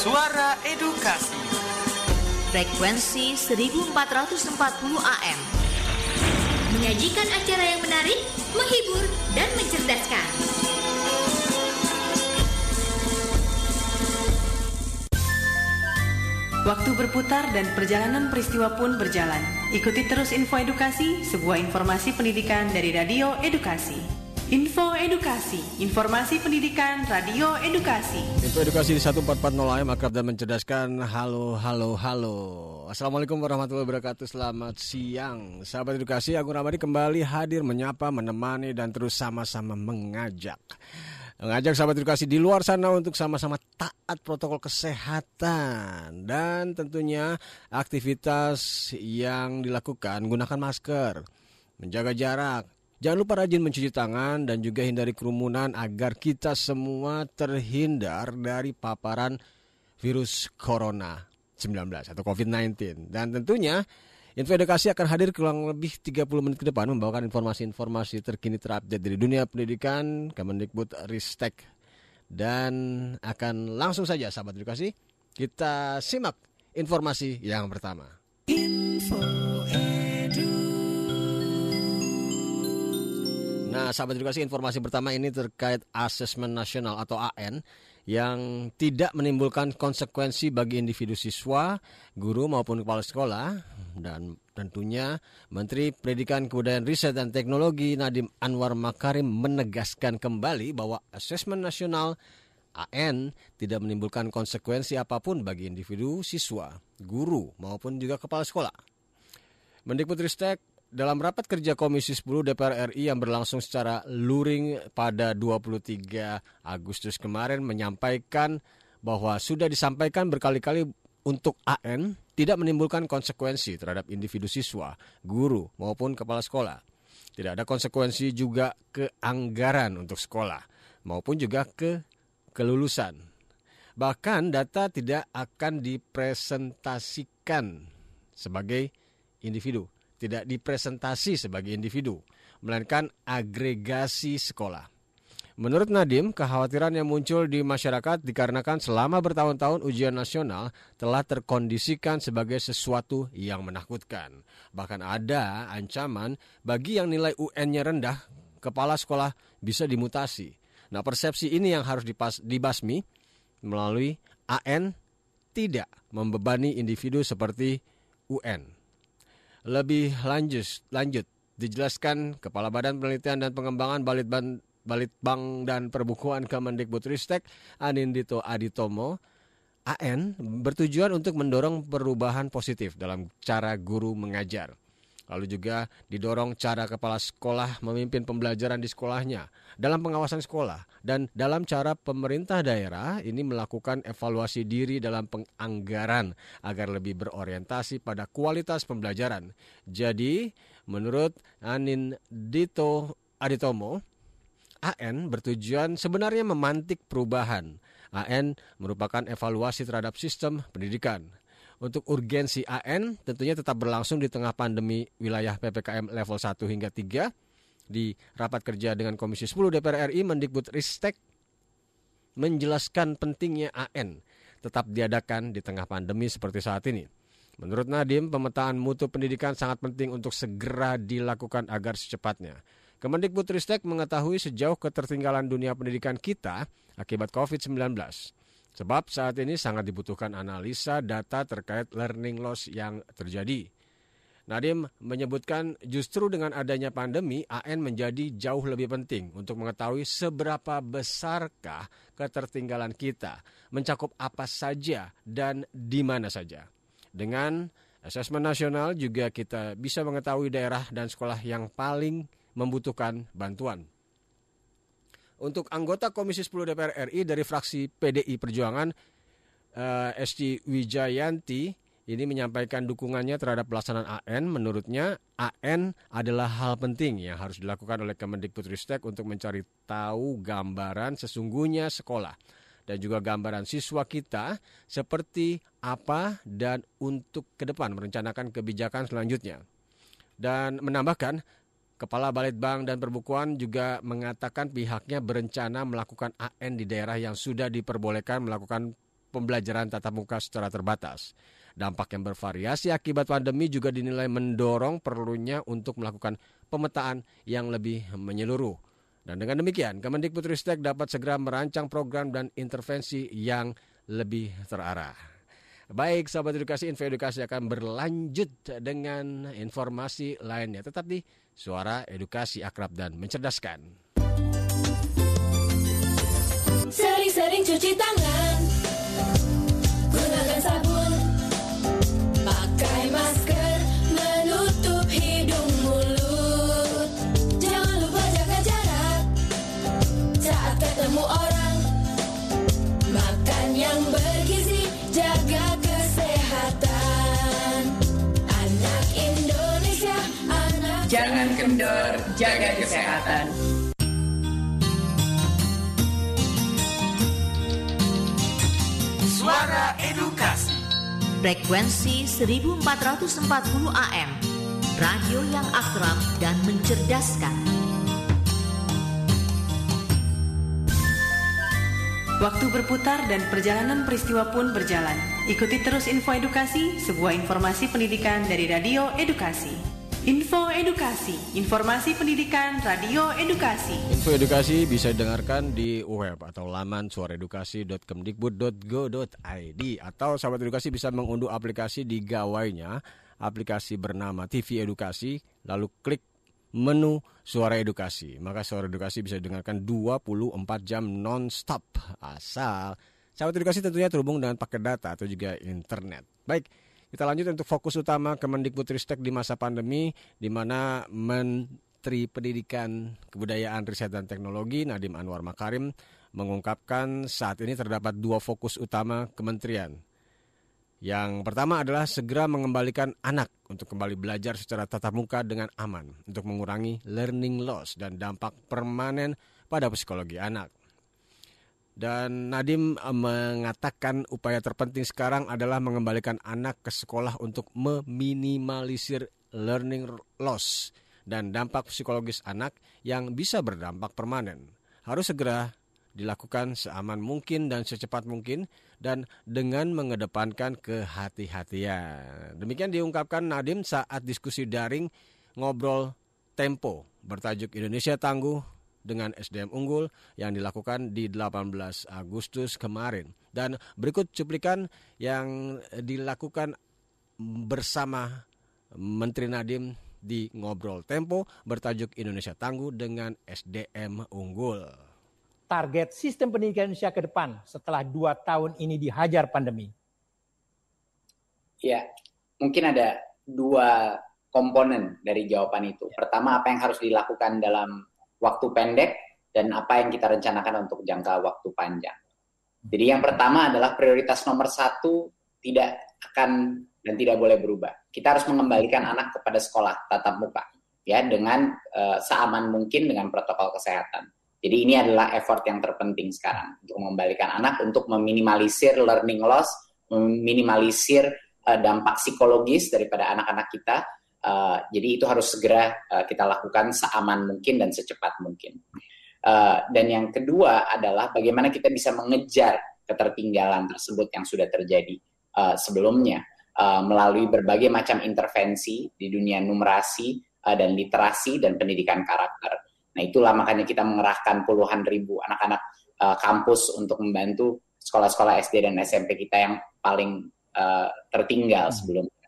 Suara Edukasi. Frekuensi 1440 AM. Menyajikan acara yang menarik, menghibur, dan mencerdaskan. Waktu berputar dan perjalanan peristiwa pun berjalan. Ikuti terus info edukasi, sebuah informasi pendidikan dari Radio Edukasi. Info Edukasi, informasi pendidikan Radio Edukasi. Info Edukasi di 1440 AM akrab dan mencerdaskan. Halo, halo, halo. Assalamualaikum warahmatullahi wabarakatuh. Selamat siang. Sahabat Edukasi, Agung Ramadi kembali hadir menyapa, menemani dan terus sama-sama mengajak. Mengajak sahabat edukasi di luar sana untuk sama-sama taat protokol kesehatan dan tentunya aktivitas yang dilakukan gunakan masker, menjaga jarak, Jangan lupa rajin mencuci tangan dan juga hindari kerumunan agar kita semua terhindar dari paparan virus corona 19 atau COVID-19. Dan tentunya Info Edukasi akan hadir kurang lebih 30 menit ke depan membawakan informasi-informasi terkini terupdate dari dunia pendidikan, Kemendikbud Ristek dan akan langsung saja sahabat edukasi kita simak informasi yang pertama. Info Nah, sahabat edukasi informasi pertama ini terkait asesmen nasional atau AN yang tidak menimbulkan konsekuensi bagi individu siswa, guru maupun kepala sekolah dan tentunya Menteri Pendidikan Kebudayaan Riset dan Teknologi Nadiem Anwar Makarim menegaskan kembali bahwa asesmen nasional AN tidak menimbulkan konsekuensi apa pun bagi individu siswa, guru maupun juga kepala sekolah. Mendikbudristek dalam rapat kerja Komisi 10 DPR RI yang berlangsung secara luring pada 23 Agustus kemarin menyampaikan bahwa sudah disampaikan berkali-kali untuk AN tidak menimbulkan konsekuensi terhadap individu siswa, guru maupun kepala sekolah. Tidak ada konsekuensi juga ke anggaran untuk sekolah maupun juga ke kelulusan. Bahkan data tidak akan dipresentasikan sebagai individu tidak dipresentasi sebagai individu, melainkan agregasi sekolah. Menurut Nadim, kekhawatiran yang muncul di masyarakat dikarenakan selama bertahun-tahun ujian nasional telah terkondisikan sebagai sesuatu yang menakutkan. Bahkan ada ancaman bagi yang nilai UN-nya rendah, kepala sekolah bisa dimutasi. Nah persepsi ini yang harus dibasmi melalui AN tidak membebani individu seperti UN. Lebih lanjut, lanjut dijelaskan Kepala Badan Penelitian dan Pengembangan Balitban Balitbang dan Perbukuan Kemendikbudristek Anindito Aditomo AN bertujuan untuk mendorong perubahan positif dalam cara guru mengajar. Lalu juga didorong cara kepala sekolah memimpin pembelajaran di sekolahnya dalam pengawasan sekolah dan dalam cara pemerintah daerah ini melakukan evaluasi diri dalam penganggaran agar lebih berorientasi pada kualitas pembelajaran. Jadi, menurut Anin Dito Aditomo, AN bertujuan sebenarnya memantik perubahan. AN merupakan evaluasi terhadap sistem pendidikan. Untuk urgensi AN tentunya tetap berlangsung di tengah pandemi wilayah PPKM level 1 hingga 3 di rapat kerja dengan Komisi 10 DPR RI Mendikbud Ristek menjelaskan pentingnya AN tetap diadakan di tengah pandemi seperti saat ini. Menurut Nadim, pemetaan mutu pendidikan sangat penting untuk segera dilakukan agar secepatnya. Kemendikbudristek mengetahui sejauh ketertinggalan dunia pendidikan kita akibat COVID-19. Sebab saat ini sangat dibutuhkan analisa data terkait learning loss yang terjadi. Nadim menyebutkan justru dengan adanya pandemi, AN menjadi jauh lebih penting untuk mengetahui seberapa besarkah ketertinggalan kita, mencakup apa saja dan di mana saja. Dengan asesmen nasional juga kita bisa mengetahui daerah dan sekolah yang paling membutuhkan bantuan. Untuk anggota Komisi 10 DPR RI dari fraksi PDI Perjuangan, eh, ST Wijayanti ini menyampaikan dukungannya terhadap pelaksanaan AN. Menurutnya, AN adalah hal penting yang harus dilakukan oleh Kemendikbudristek untuk mencari tahu gambaran sesungguhnya sekolah dan juga gambaran siswa kita seperti apa dan untuk ke depan merencanakan kebijakan selanjutnya. Dan menambahkan, Kepala Balitbang dan Perbukuan juga mengatakan pihaknya berencana melakukan AN di daerah yang sudah diperbolehkan melakukan pembelajaran tatap muka secara terbatas. Dampak yang bervariasi akibat pandemi juga dinilai mendorong perlunya untuk melakukan pemetaan yang lebih menyeluruh. Dan dengan demikian, Kemendikbudristek dapat segera merancang program dan intervensi yang lebih terarah. Baik, sahabat edukasi, info edukasi akan berlanjut dengan informasi lainnya. Tetap di Suara Edukasi Akrab dan Mencerdaskan. Sering-sering cuci tangan jaga kesehatan. Suara Edukasi. Frekuensi 1440 AM. Radio yang akrab dan mencerdaskan. Waktu berputar dan perjalanan peristiwa pun berjalan. Ikuti terus info edukasi, sebuah informasi pendidikan dari Radio Edukasi. Info Edukasi, informasi pendidikan Radio Edukasi. Info edukasi bisa didengarkan di web atau laman suaraedukasi.kemdikbud.go.id atau sahabat edukasi bisa mengunduh aplikasi di gawainya, aplikasi bernama TV Edukasi, lalu klik menu Suara Edukasi. Maka Suara Edukasi bisa didengarkan 24 jam non-stop asal sahabat edukasi tentunya terhubung dengan paket data atau juga internet. Baik, kita lanjut untuk fokus utama Kemendikbudristek di masa pandemi, di mana Menteri Pendidikan, Kebudayaan, Riset, dan Teknologi Nadiem Anwar Makarim mengungkapkan saat ini terdapat dua fokus utama kementerian. Yang pertama adalah segera mengembalikan anak untuk kembali belajar secara tatap muka dengan aman untuk mengurangi learning loss dan dampak permanen pada psikologi anak. Dan Nadim eh, mengatakan upaya terpenting sekarang adalah mengembalikan anak ke sekolah untuk meminimalisir learning loss dan dampak psikologis anak yang bisa berdampak permanen. Harus segera dilakukan seaman mungkin dan secepat mungkin dan dengan mengedepankan kehati-hatian. Demikian diungkapkan Nadim saat diskusi daring ngobrol Tempo bertajuk Indonesia Tangguh dengan SDM unggul yang dilakukan di 18 Agustus kemarin. Dan berikut cuplikan yang dilakukan bersama Menteri Nadiem di Ngobrol Tempo bertajuk Indonesia Tangguh dengan SDM unggul. target sistem pendidikan Indonesia ke depan setelah dua tahun ini dihajar pandemi? Ya, mungkin ada dua komponen dari jawaban itu. Pertama, apa yang harus dilakukan dalam waktu pendek dan apa yang kita rencanakan untuk jangka waktu panjang. Jadi yang pertama adalah prioritas nomor satu tidak akan dan tidak boleh berubah. Kita harus mengembalikan anak kepada sekolah tatap muka ya dengan uh, seaman mungkin dengan protokol kesehatan. Jadi ini adalah effort yang terpenting sekarang untuk mengembalikan anak untuk meminimalisir learning loss, meminimalisir uh, dampak psikologis daripada anak-anak kita. Uh, jadi itu harus segera uh, kita lakukan seaman mungkin dan secepat mungkin. Uh, dan yang kedua adalah bagaimana kita bisa mengejar ketertinggalan tersebut yang sudah terjadi uh, sebelumnya uh, melalui berbagai macam intervensi di dunia numerasi uh, dan literasi dan pendidikan karakter. Nah itulah makanya kita mengerahkan puluhan ribu anak-anak uh, kampus untuk membantu sekolah-sekolah SD dan SMP kita yang paling uh, tertinggal sebelumnya.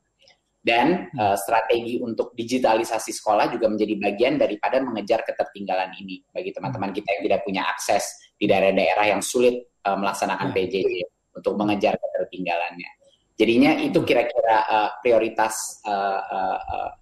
Dan uh, strategi untuk digitalisasi sekolah juga menjadi bagian daripada mengejar ketertinggalan ini bagi teman-teman kita yang tidak punya akses di daerah-daerah yang sulit uh, melaksanakan PJJ untuk mengejar ketertinggalannya. Jadinya itu kira-kira uh, prioritas uh, uh, uh,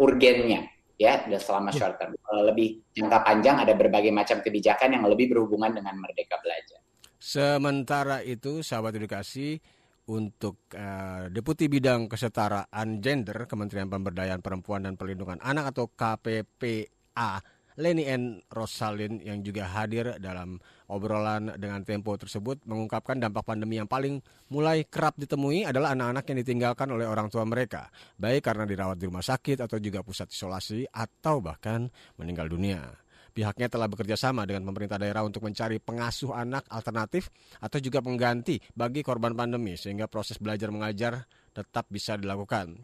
urgennya ya dan selama short term. Kalau lebih jangka panjang ada berbagai macam kebijakan yang lebih berhubungan dengan merdeka belajar. Sementara itu, sahabat edukasi, untuk uh, Deputi Bidang Kesetaraan Gender Kementerian Pemberdayaan Perempuan dan Perlindungan Anak atau KPPA Leni N. Rosalin yang juga hadir dalam obrolan dengan Tempo tersebut mengungkapkan dampak pandemi yang paling mulai kerap ditemui adalah anak-anak yang ditinggalkan oleh orang tua mereka, baik karena dirawat di rumah sakit atau juga pusat isolasi atau bahkan meninggal dunia. Pihaknya telah bekerja sama dengan pemerintah daerah untuk mencari pengasuh anak alternatif atau juga pengganti bagi korban pandemi sehingga proses belajar mengajar tetap bisa dilakukan.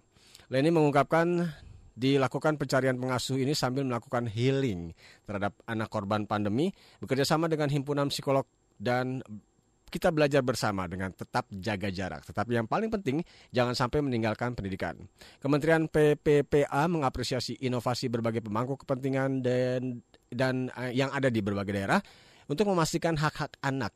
Leni mengungkapkan dilakukan pencarian pengasuh ini sambil melakukan healing terhadap anak korban pandemi bekerja sama dengan himpunan psikolog dan kita belajar bersama dengan tetap jaga jarak. Tetapi yang paling penting, jangan sampai meninggalkan pendidikan. Kementerian PPPA mengapresiasi inovasi berbagai pemangku kepentingan dan dan eh, yang ada di berbagai daerah untuk memastikan hak-hak anak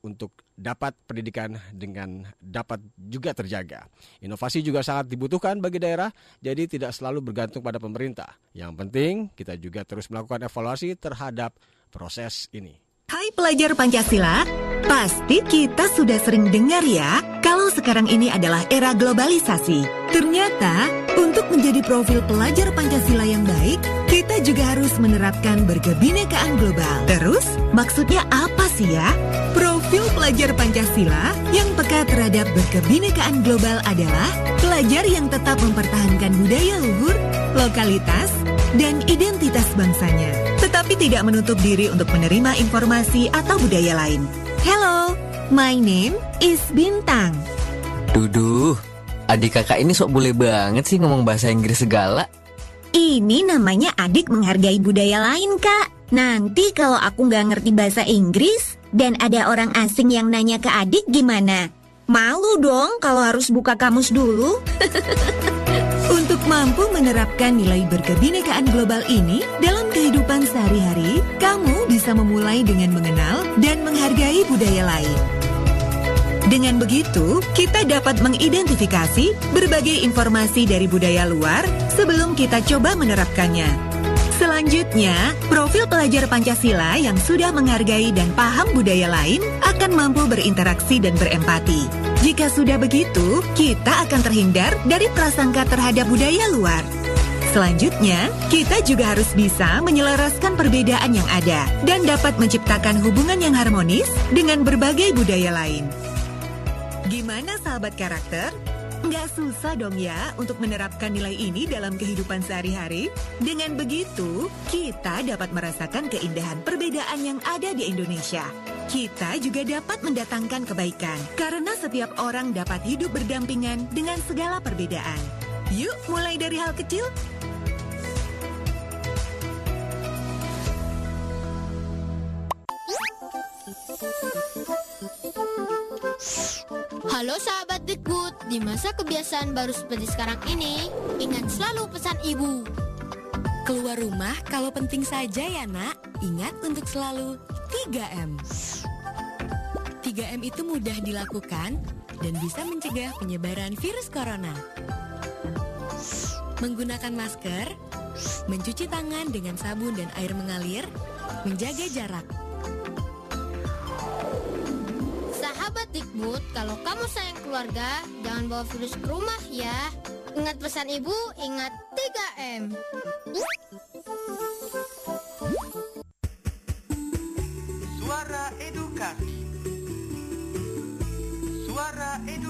untuk dapat pendidikan dengan dapat juga terjaga. Inovasi juga sangat dibutuhkan bagi daerah, jadi tidak selalu bergantung pada pemerintah. Yang penting, kita juga terus melakukan evaluasi terhadap proses ini. Hai pelajar Pancasila, pasti kita sudah sering dengar ya kalau sekarang ini adalah era globalisasi. Ternyata, untuk menjadi profil pelajar Pancasila yang baik, kita juga harus menerapkan berkebinekaan global. Terus, maksudnya apa sih ya? Profil pelajar Pancasila yang peka terhadap berkebinekaan global adalah pelajar yang tetap mempertahankan budaya luhur, lokalitas, dan identitas bangsanya, tetapi tidak menutup diri untuk menerima informasi atau budaya lain. Hello, my name is Bintang. Duduh, adik kakak ini sok boleh banget sih ngomong bahasa Inggris segala. Ini namanya adik menghargai budaya lain, Kak. Nanti kalau aku nggak ngerti bahasa Inggris dan ada orang asing yang nanya ke adik gimana? Malu dong kalau harus buka kamus dulu. Untuk mampu menerapkan nilai berkebinekaan global ini dalam kehidupan sehari-hari, kamu bisa memulai dengan mengenal dan menghargai budaya lain. Dengan begitu, kita dapat mengidentifikasi berbagai informasi dari budaya luar sebelum kita coba menerapkannya. Selanjutnya, profil pelajar Pancasila yang sudah menghargai dan paham budaya lain akan mampu berinteraksi dan berempati. Jika sudah begitu, kita akan terhindar dari prasangka terhadap budaya luar. Selanjutnya, kita juga harus bisa menyelaraskan perbedaan yang ada dan dapat menciptakan hubungan yang harmonis dengan berbagai budaya lain. Gimana sahabat karakter? Nggak susah dong ya untuk menerapkan nilai ini dalam kehidupan sehari-hari. Dengan begitu, kita dapat merasakan keindahan perbedaan yang ada di Indonesia. Kita juga dapat mendatangkan kebaikan karena setiap orang dapat hidup berdampingan dengan segala perbedaan. Yuk, mulai dari hal kecil. Halo sahabat Dikbud, di masa kebiasaan baru seperti sekarang ini, ingat selalu pesan ibu. Keluar rumah kalau penting saja ya nak. Ingat untuk selalu 3M. 3M itu mudah dilakukan dan bisa mencegah penyebaran virus corona. Menggunakan masker, mencuci tangan dengan sabun dan air mengalir, menjaga jarak. Dikbud, kalau kamu sayang keluarga, jangan bawa virus ke rumah ya. Ingat pesan ibu, ingat 3M. Suara Edukasi. Suara Edukasi.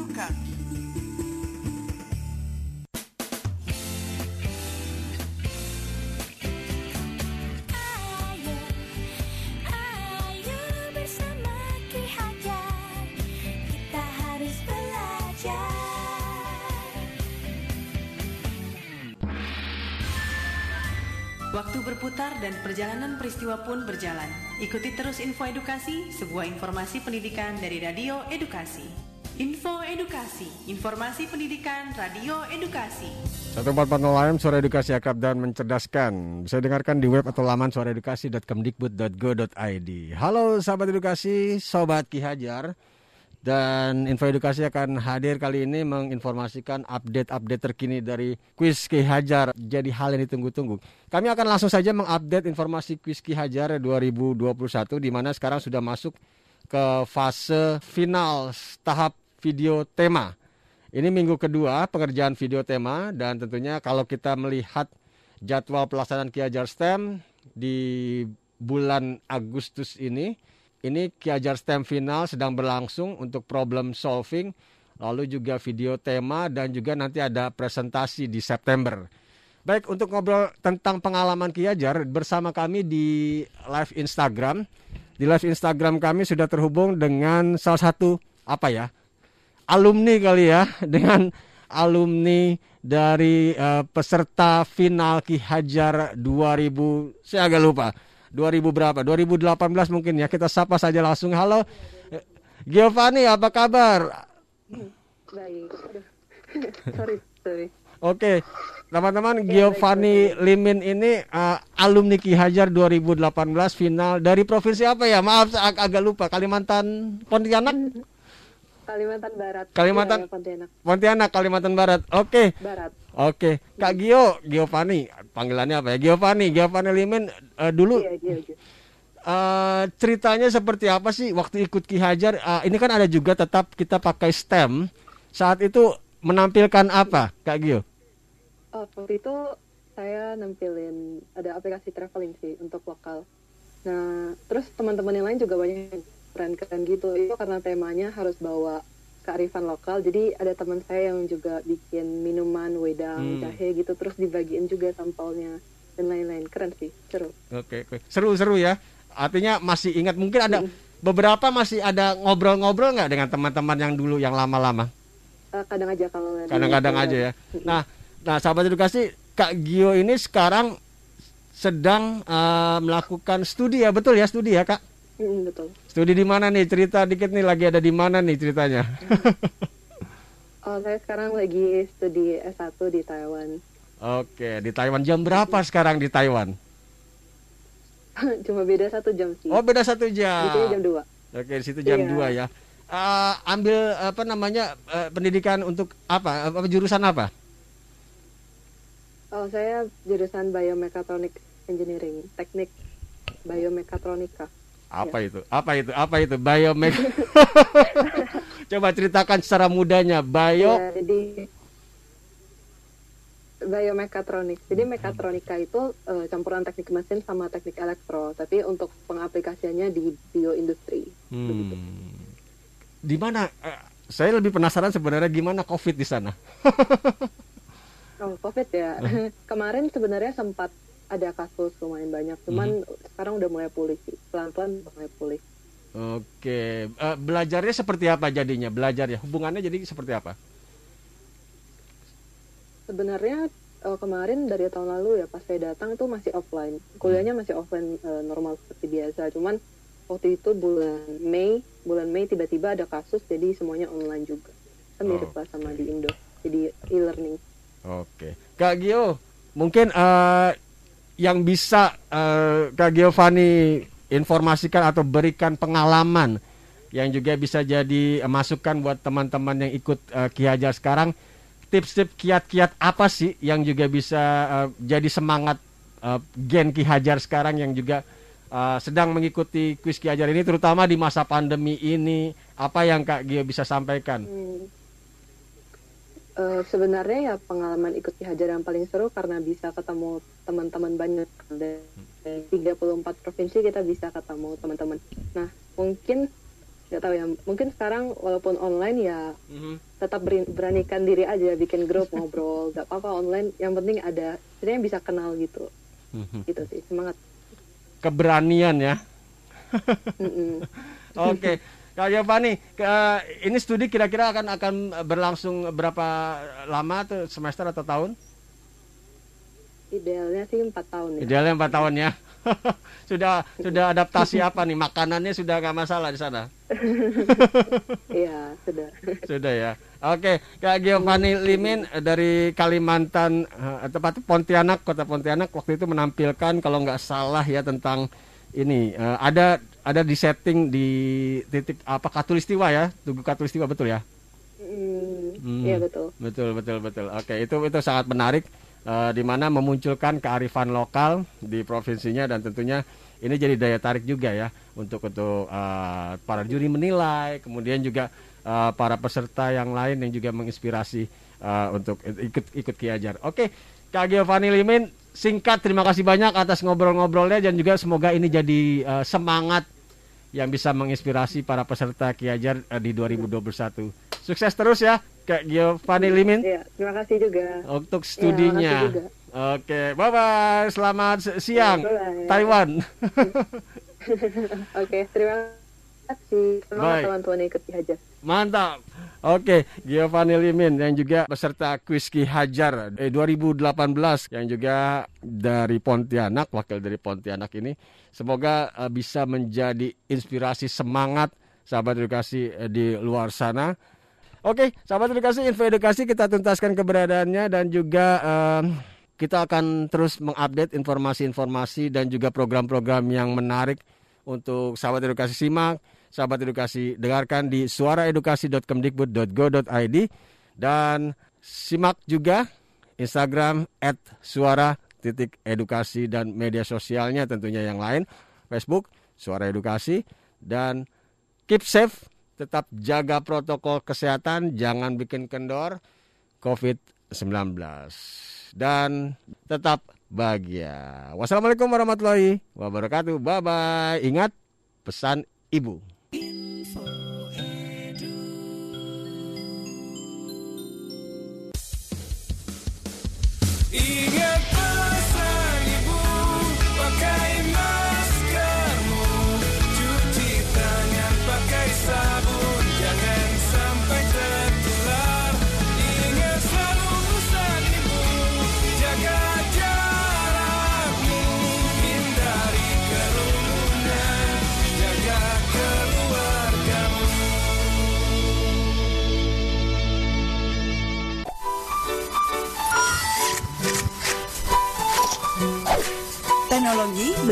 Berputar dan perjalanan peristiwa pun berjalan. Ikuti terus info edukasi, sebuah informasi pendidikan dari Radio Edukasi. Info Edukasi, informasi pendidikan Radio Edukasi. 1440 AM Suara Edukasi Akab dan Mencerdaskan Bisa dengarkan di web atau laman suaraedukasi.kemdikbud.go.id Halo sahabat edukasi, Sobat Ki Hajar Dan Info Edukasi akan hadir kali ini menginformasikan update-update terkini dari kuis Ki Hajar. Jadi hal yang ditunggu-tunggu. Kami akan langsung saja mengupdate informasi kuis Ki Hajar 2021 di mana sekarang sudah masuk ke fase final tahap video tema. Ini minggu kedua pengerjaan video tema dan tentunya kalau kita melihat jadwal pelaksanaan Ki Hajar STEM di bulan Agustus ini, ini Ki Hajar STEM final sedang berlangsung untuk problem solving, lalu juga video tema dan juga nanti ada presentasi di September. Baik, untuk ngobrol tentang pengalaman Ki Hajar bersama kami di live Instagram. Di live Instagram kami sudah terhubung dengan salah satu apa ya? alumni kali ya dengan alumni dari eh, peserta final Ki Hajar 2000 saya agak lupa 2000 berapa 2018 mungkin ya kita sapa saja langsung halo Giovanni apa kabar Baik. Sorry, sorry. Oke, teman-teman Giovanni Limin ini eh, alumni Ki Hajar 2018 final dari provinsi apa ya? Maaf ag- agak lupa Kalimantan Pontianak. Kalimantan Barat. Kalimantan- Iya, Pontianak. Pontianak Kalimantan Barat. Oke. Barat. Oke, Kak Gio, Giovanni, panggilannya apa ya? Giovanni, Giovanni Limin eh, dulu Iya, iya, iya. eh, ceritanya seperti apa sih waktu ikut Ki Hajar? Eh, ini kan ada juga tetap kita pakai STEM. Saat itu menampilkan apa, Kak Gio? Oh, waktu itu saya nampilin ada aplikasi traveling sih untuk lokal. Nah, terus teman-teman yang lain juga banyak keren-keren gitu. Itu karena temanya harus bawa kearifan lokal. Jadi ada teman saya yang juga bikin minuman, wedang, Hmm. jahe gitu. Terus dibagiin juga sampelnya dan lain-lain. Keren sih, seru. Oke, oke. Seru-seru ya. Artinya masih ingat mungkin ada beberapa masih ada ngobrol-ngobrol nggak dengan teman-teman yang dulu yang lama-lama? Eh, kadang aja kalau Kadang-kadang aja ya. Nah, nah sahabat edukasi Kak Gio ini sekarang sedang eh, melakukan studi ya, betul ya studi ya Kak? Mm, betul. Studi di mana nih? Cerita dikit nih lagi ada di mana nih ceritanya? Oh, saya sekarang lagi studi S1 di Taiwan. Oke, di Taiwan jam berapa sekarang di Taiwan? Cuma beda satu jam sih. Oh, beda satu jam. Di sini jam 2. Oke, di situ jam Iya. 2 ya. Eh, ambil apa namanya eh, pendidikan untuk apa? Apa jurusan apa? Oh, saya jurusan Biomechatronic Engineering, teknik biomekatronika. Apa itu? Apa itu? Apa itu? Biomek. Coba ceritakan secara mudahnya. Bio. Ya, jadi biomechatronic. Jadi mekatronika itu eh, campuran teknik mesin sama teknik elektro, tapi untuk pengaplikasiannya di bioindustri. Hmm. Di mana? eh, saya lebih penasaran sebenarnya gimana COVID di sana. Oh, COVID ya. Kemarin sebenarnya sempat ada kasus lumayan banyak, cuman sekarang udah mulai pulih sih. Pelan-pelan udah mulai pulih. Oke, Eh, belajarnya seperti apa jadinya? Belajarnya hubungannya jadi seperti apa? Sebenarnya eh, kemarin dari tahun lalu ya pas saya datang itu masih offline. Kuliahnya masih offline eh, normal seperti biasa. Cuman waktu itu bulan Mei, bulan Mei tiba-tiba ada kasus jadi semuanya online juga. Kan mirip lah sama di Indo. Jadi e-learning. Oke, Kak Gio, mungkin eh, yang bisa eh, Kak Giovanni informasikan atau berikan pengalaman yang juga bisa jadi eh, masukan buat teman-teman yang ikut eh, Ki Hajar sekarang, tips-tips kiat-kiat apa sih yang juga bisa eh, jadi semangat eh, Gen Ki Hajar sekarang yang juga eh, sedang mengikuti kuis Ki Hajar ini, terutama di masa pandemi ini, apa yang Kak Gio bisa sampaikan? Hmm. Eh, sebenarnya ya pengalaman ikut Ki Hajar yang paling seru karena bisa ketemu teman-teman banyak. Dari 34 provinsi kita bisa ketemu teman-teman. Nah mungkin nggak tahu ya mungkin sekarang walaupun online ya tetap beri- beranikan diri aja bikin grup ngobrol nggak apa-apa online. Yang penting ada sebenarnya bisa kenal gitu. Gitu sih semangat. Keberanian ya. Oke, Kak Giovanni, ke- ini studi kira-kira akan akan berlangsung berapa lama tuh semester atau tahun? idealnya sih empat tahun ya Idealnya empat tahun ya. sudah sudah adaptasi apa nih? Makanannya sudah nggak masalah di sana. iya sudah Sudah ya. Oke, Kak Giovanni Limin eh, dari Kalimantan, eh, tepat Pontianak, Kota Pontianak waktu itu menampilkan kalau nggak salah ya tentang ini eh, ada ada di setting di titik apa Katulistiwa ya, Tugu Katulistiwa betul ya? Mm, Hmm, iya betul Betul, betul, betul. Oke, itu itu sangat menarik eh, di mana memunculkan kearifan lokal di provinsinya dan tentunya ini jadi daya tarik juga ya untuk untuk eh, para juri menilai, kemudian juga eh, para peserta yang lain yang juga menginspirasi eh, untuk ikut ikut Ki Hajar. Oke, Kak Giovanni Limin, singkat terima kasih banyak atas ngobrol-ngobrolnya dan juga semoga ini jadi eh, semangat yang bisa menginspirasi para peserta Ki Hajar eh, di 2021. Sukses terus ya, Kak Giovanni Limin Iya, terima kasih juga untuk studinya. makasih juga. Oke, bye bye. Selamat si- siang, Bye-bye. Taiwan. Oke, terima kasih. Semangat teman-teman ikut dihajar. Mantap. Oke, Giovanni Limin yang juga peserta kuis Ki Hajar eh, 2018 yang juga dari Pontianak, wakil dari Pontianak ini. Semoga eh, bisa menjadi inspirasi semangat sahabat edukasi eh, di luar sana. Oke, sahabat edukasi, info edukasi kita tuntaskan keberadaannya dan juga eh, kita akan terus mengupdate informasi-informasi dan juga program-program yang menarik untuk sahabat edukasi simak, sahabat edukasi dengarkan di suaraedukasi.kemdikbud.go.id dan simak juga Instagram at suara titik edukasi dan media sosialnya tentunya yang lain Facebook Suara Edukasi dan keep safe tetap jaga protokol kesehatan jangan bikin kendor COVID-19 dan tetap bahagia. Wassalamualaikum warahmatullahi wabarakatuh. Bye bye. Ingat pesan ibu.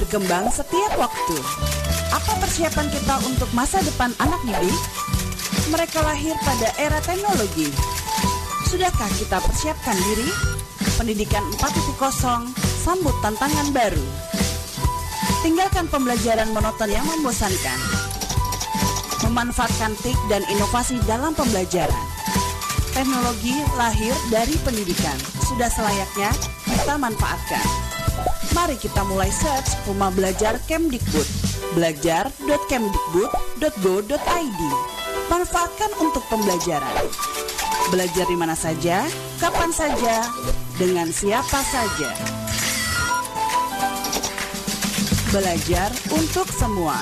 Berkembang setiap waktu. Apa persiapan kita untuk masa depan anak didik? Mereka lahir pada era teknologi. Sudahkah kita persiapkan diri? Pendidikan 4.0 sambut tantangan baru. Tinggalkan pembelajaran monoton yang membosankan. Memanfaatkan TIK dan inovasi dalam pembelajaran. Teknologi lahir dari pendidikan. Sudah selayaknya kita manfaatkan. Mari kita mulai search Rumah Belajar Kemdikbud. Belajar.kemdikbud.go.id. Manfaatkan untuk pembelajaran. Belajar di mana saja, kapan saja, dengan siapa saja. Belajar untuk semua.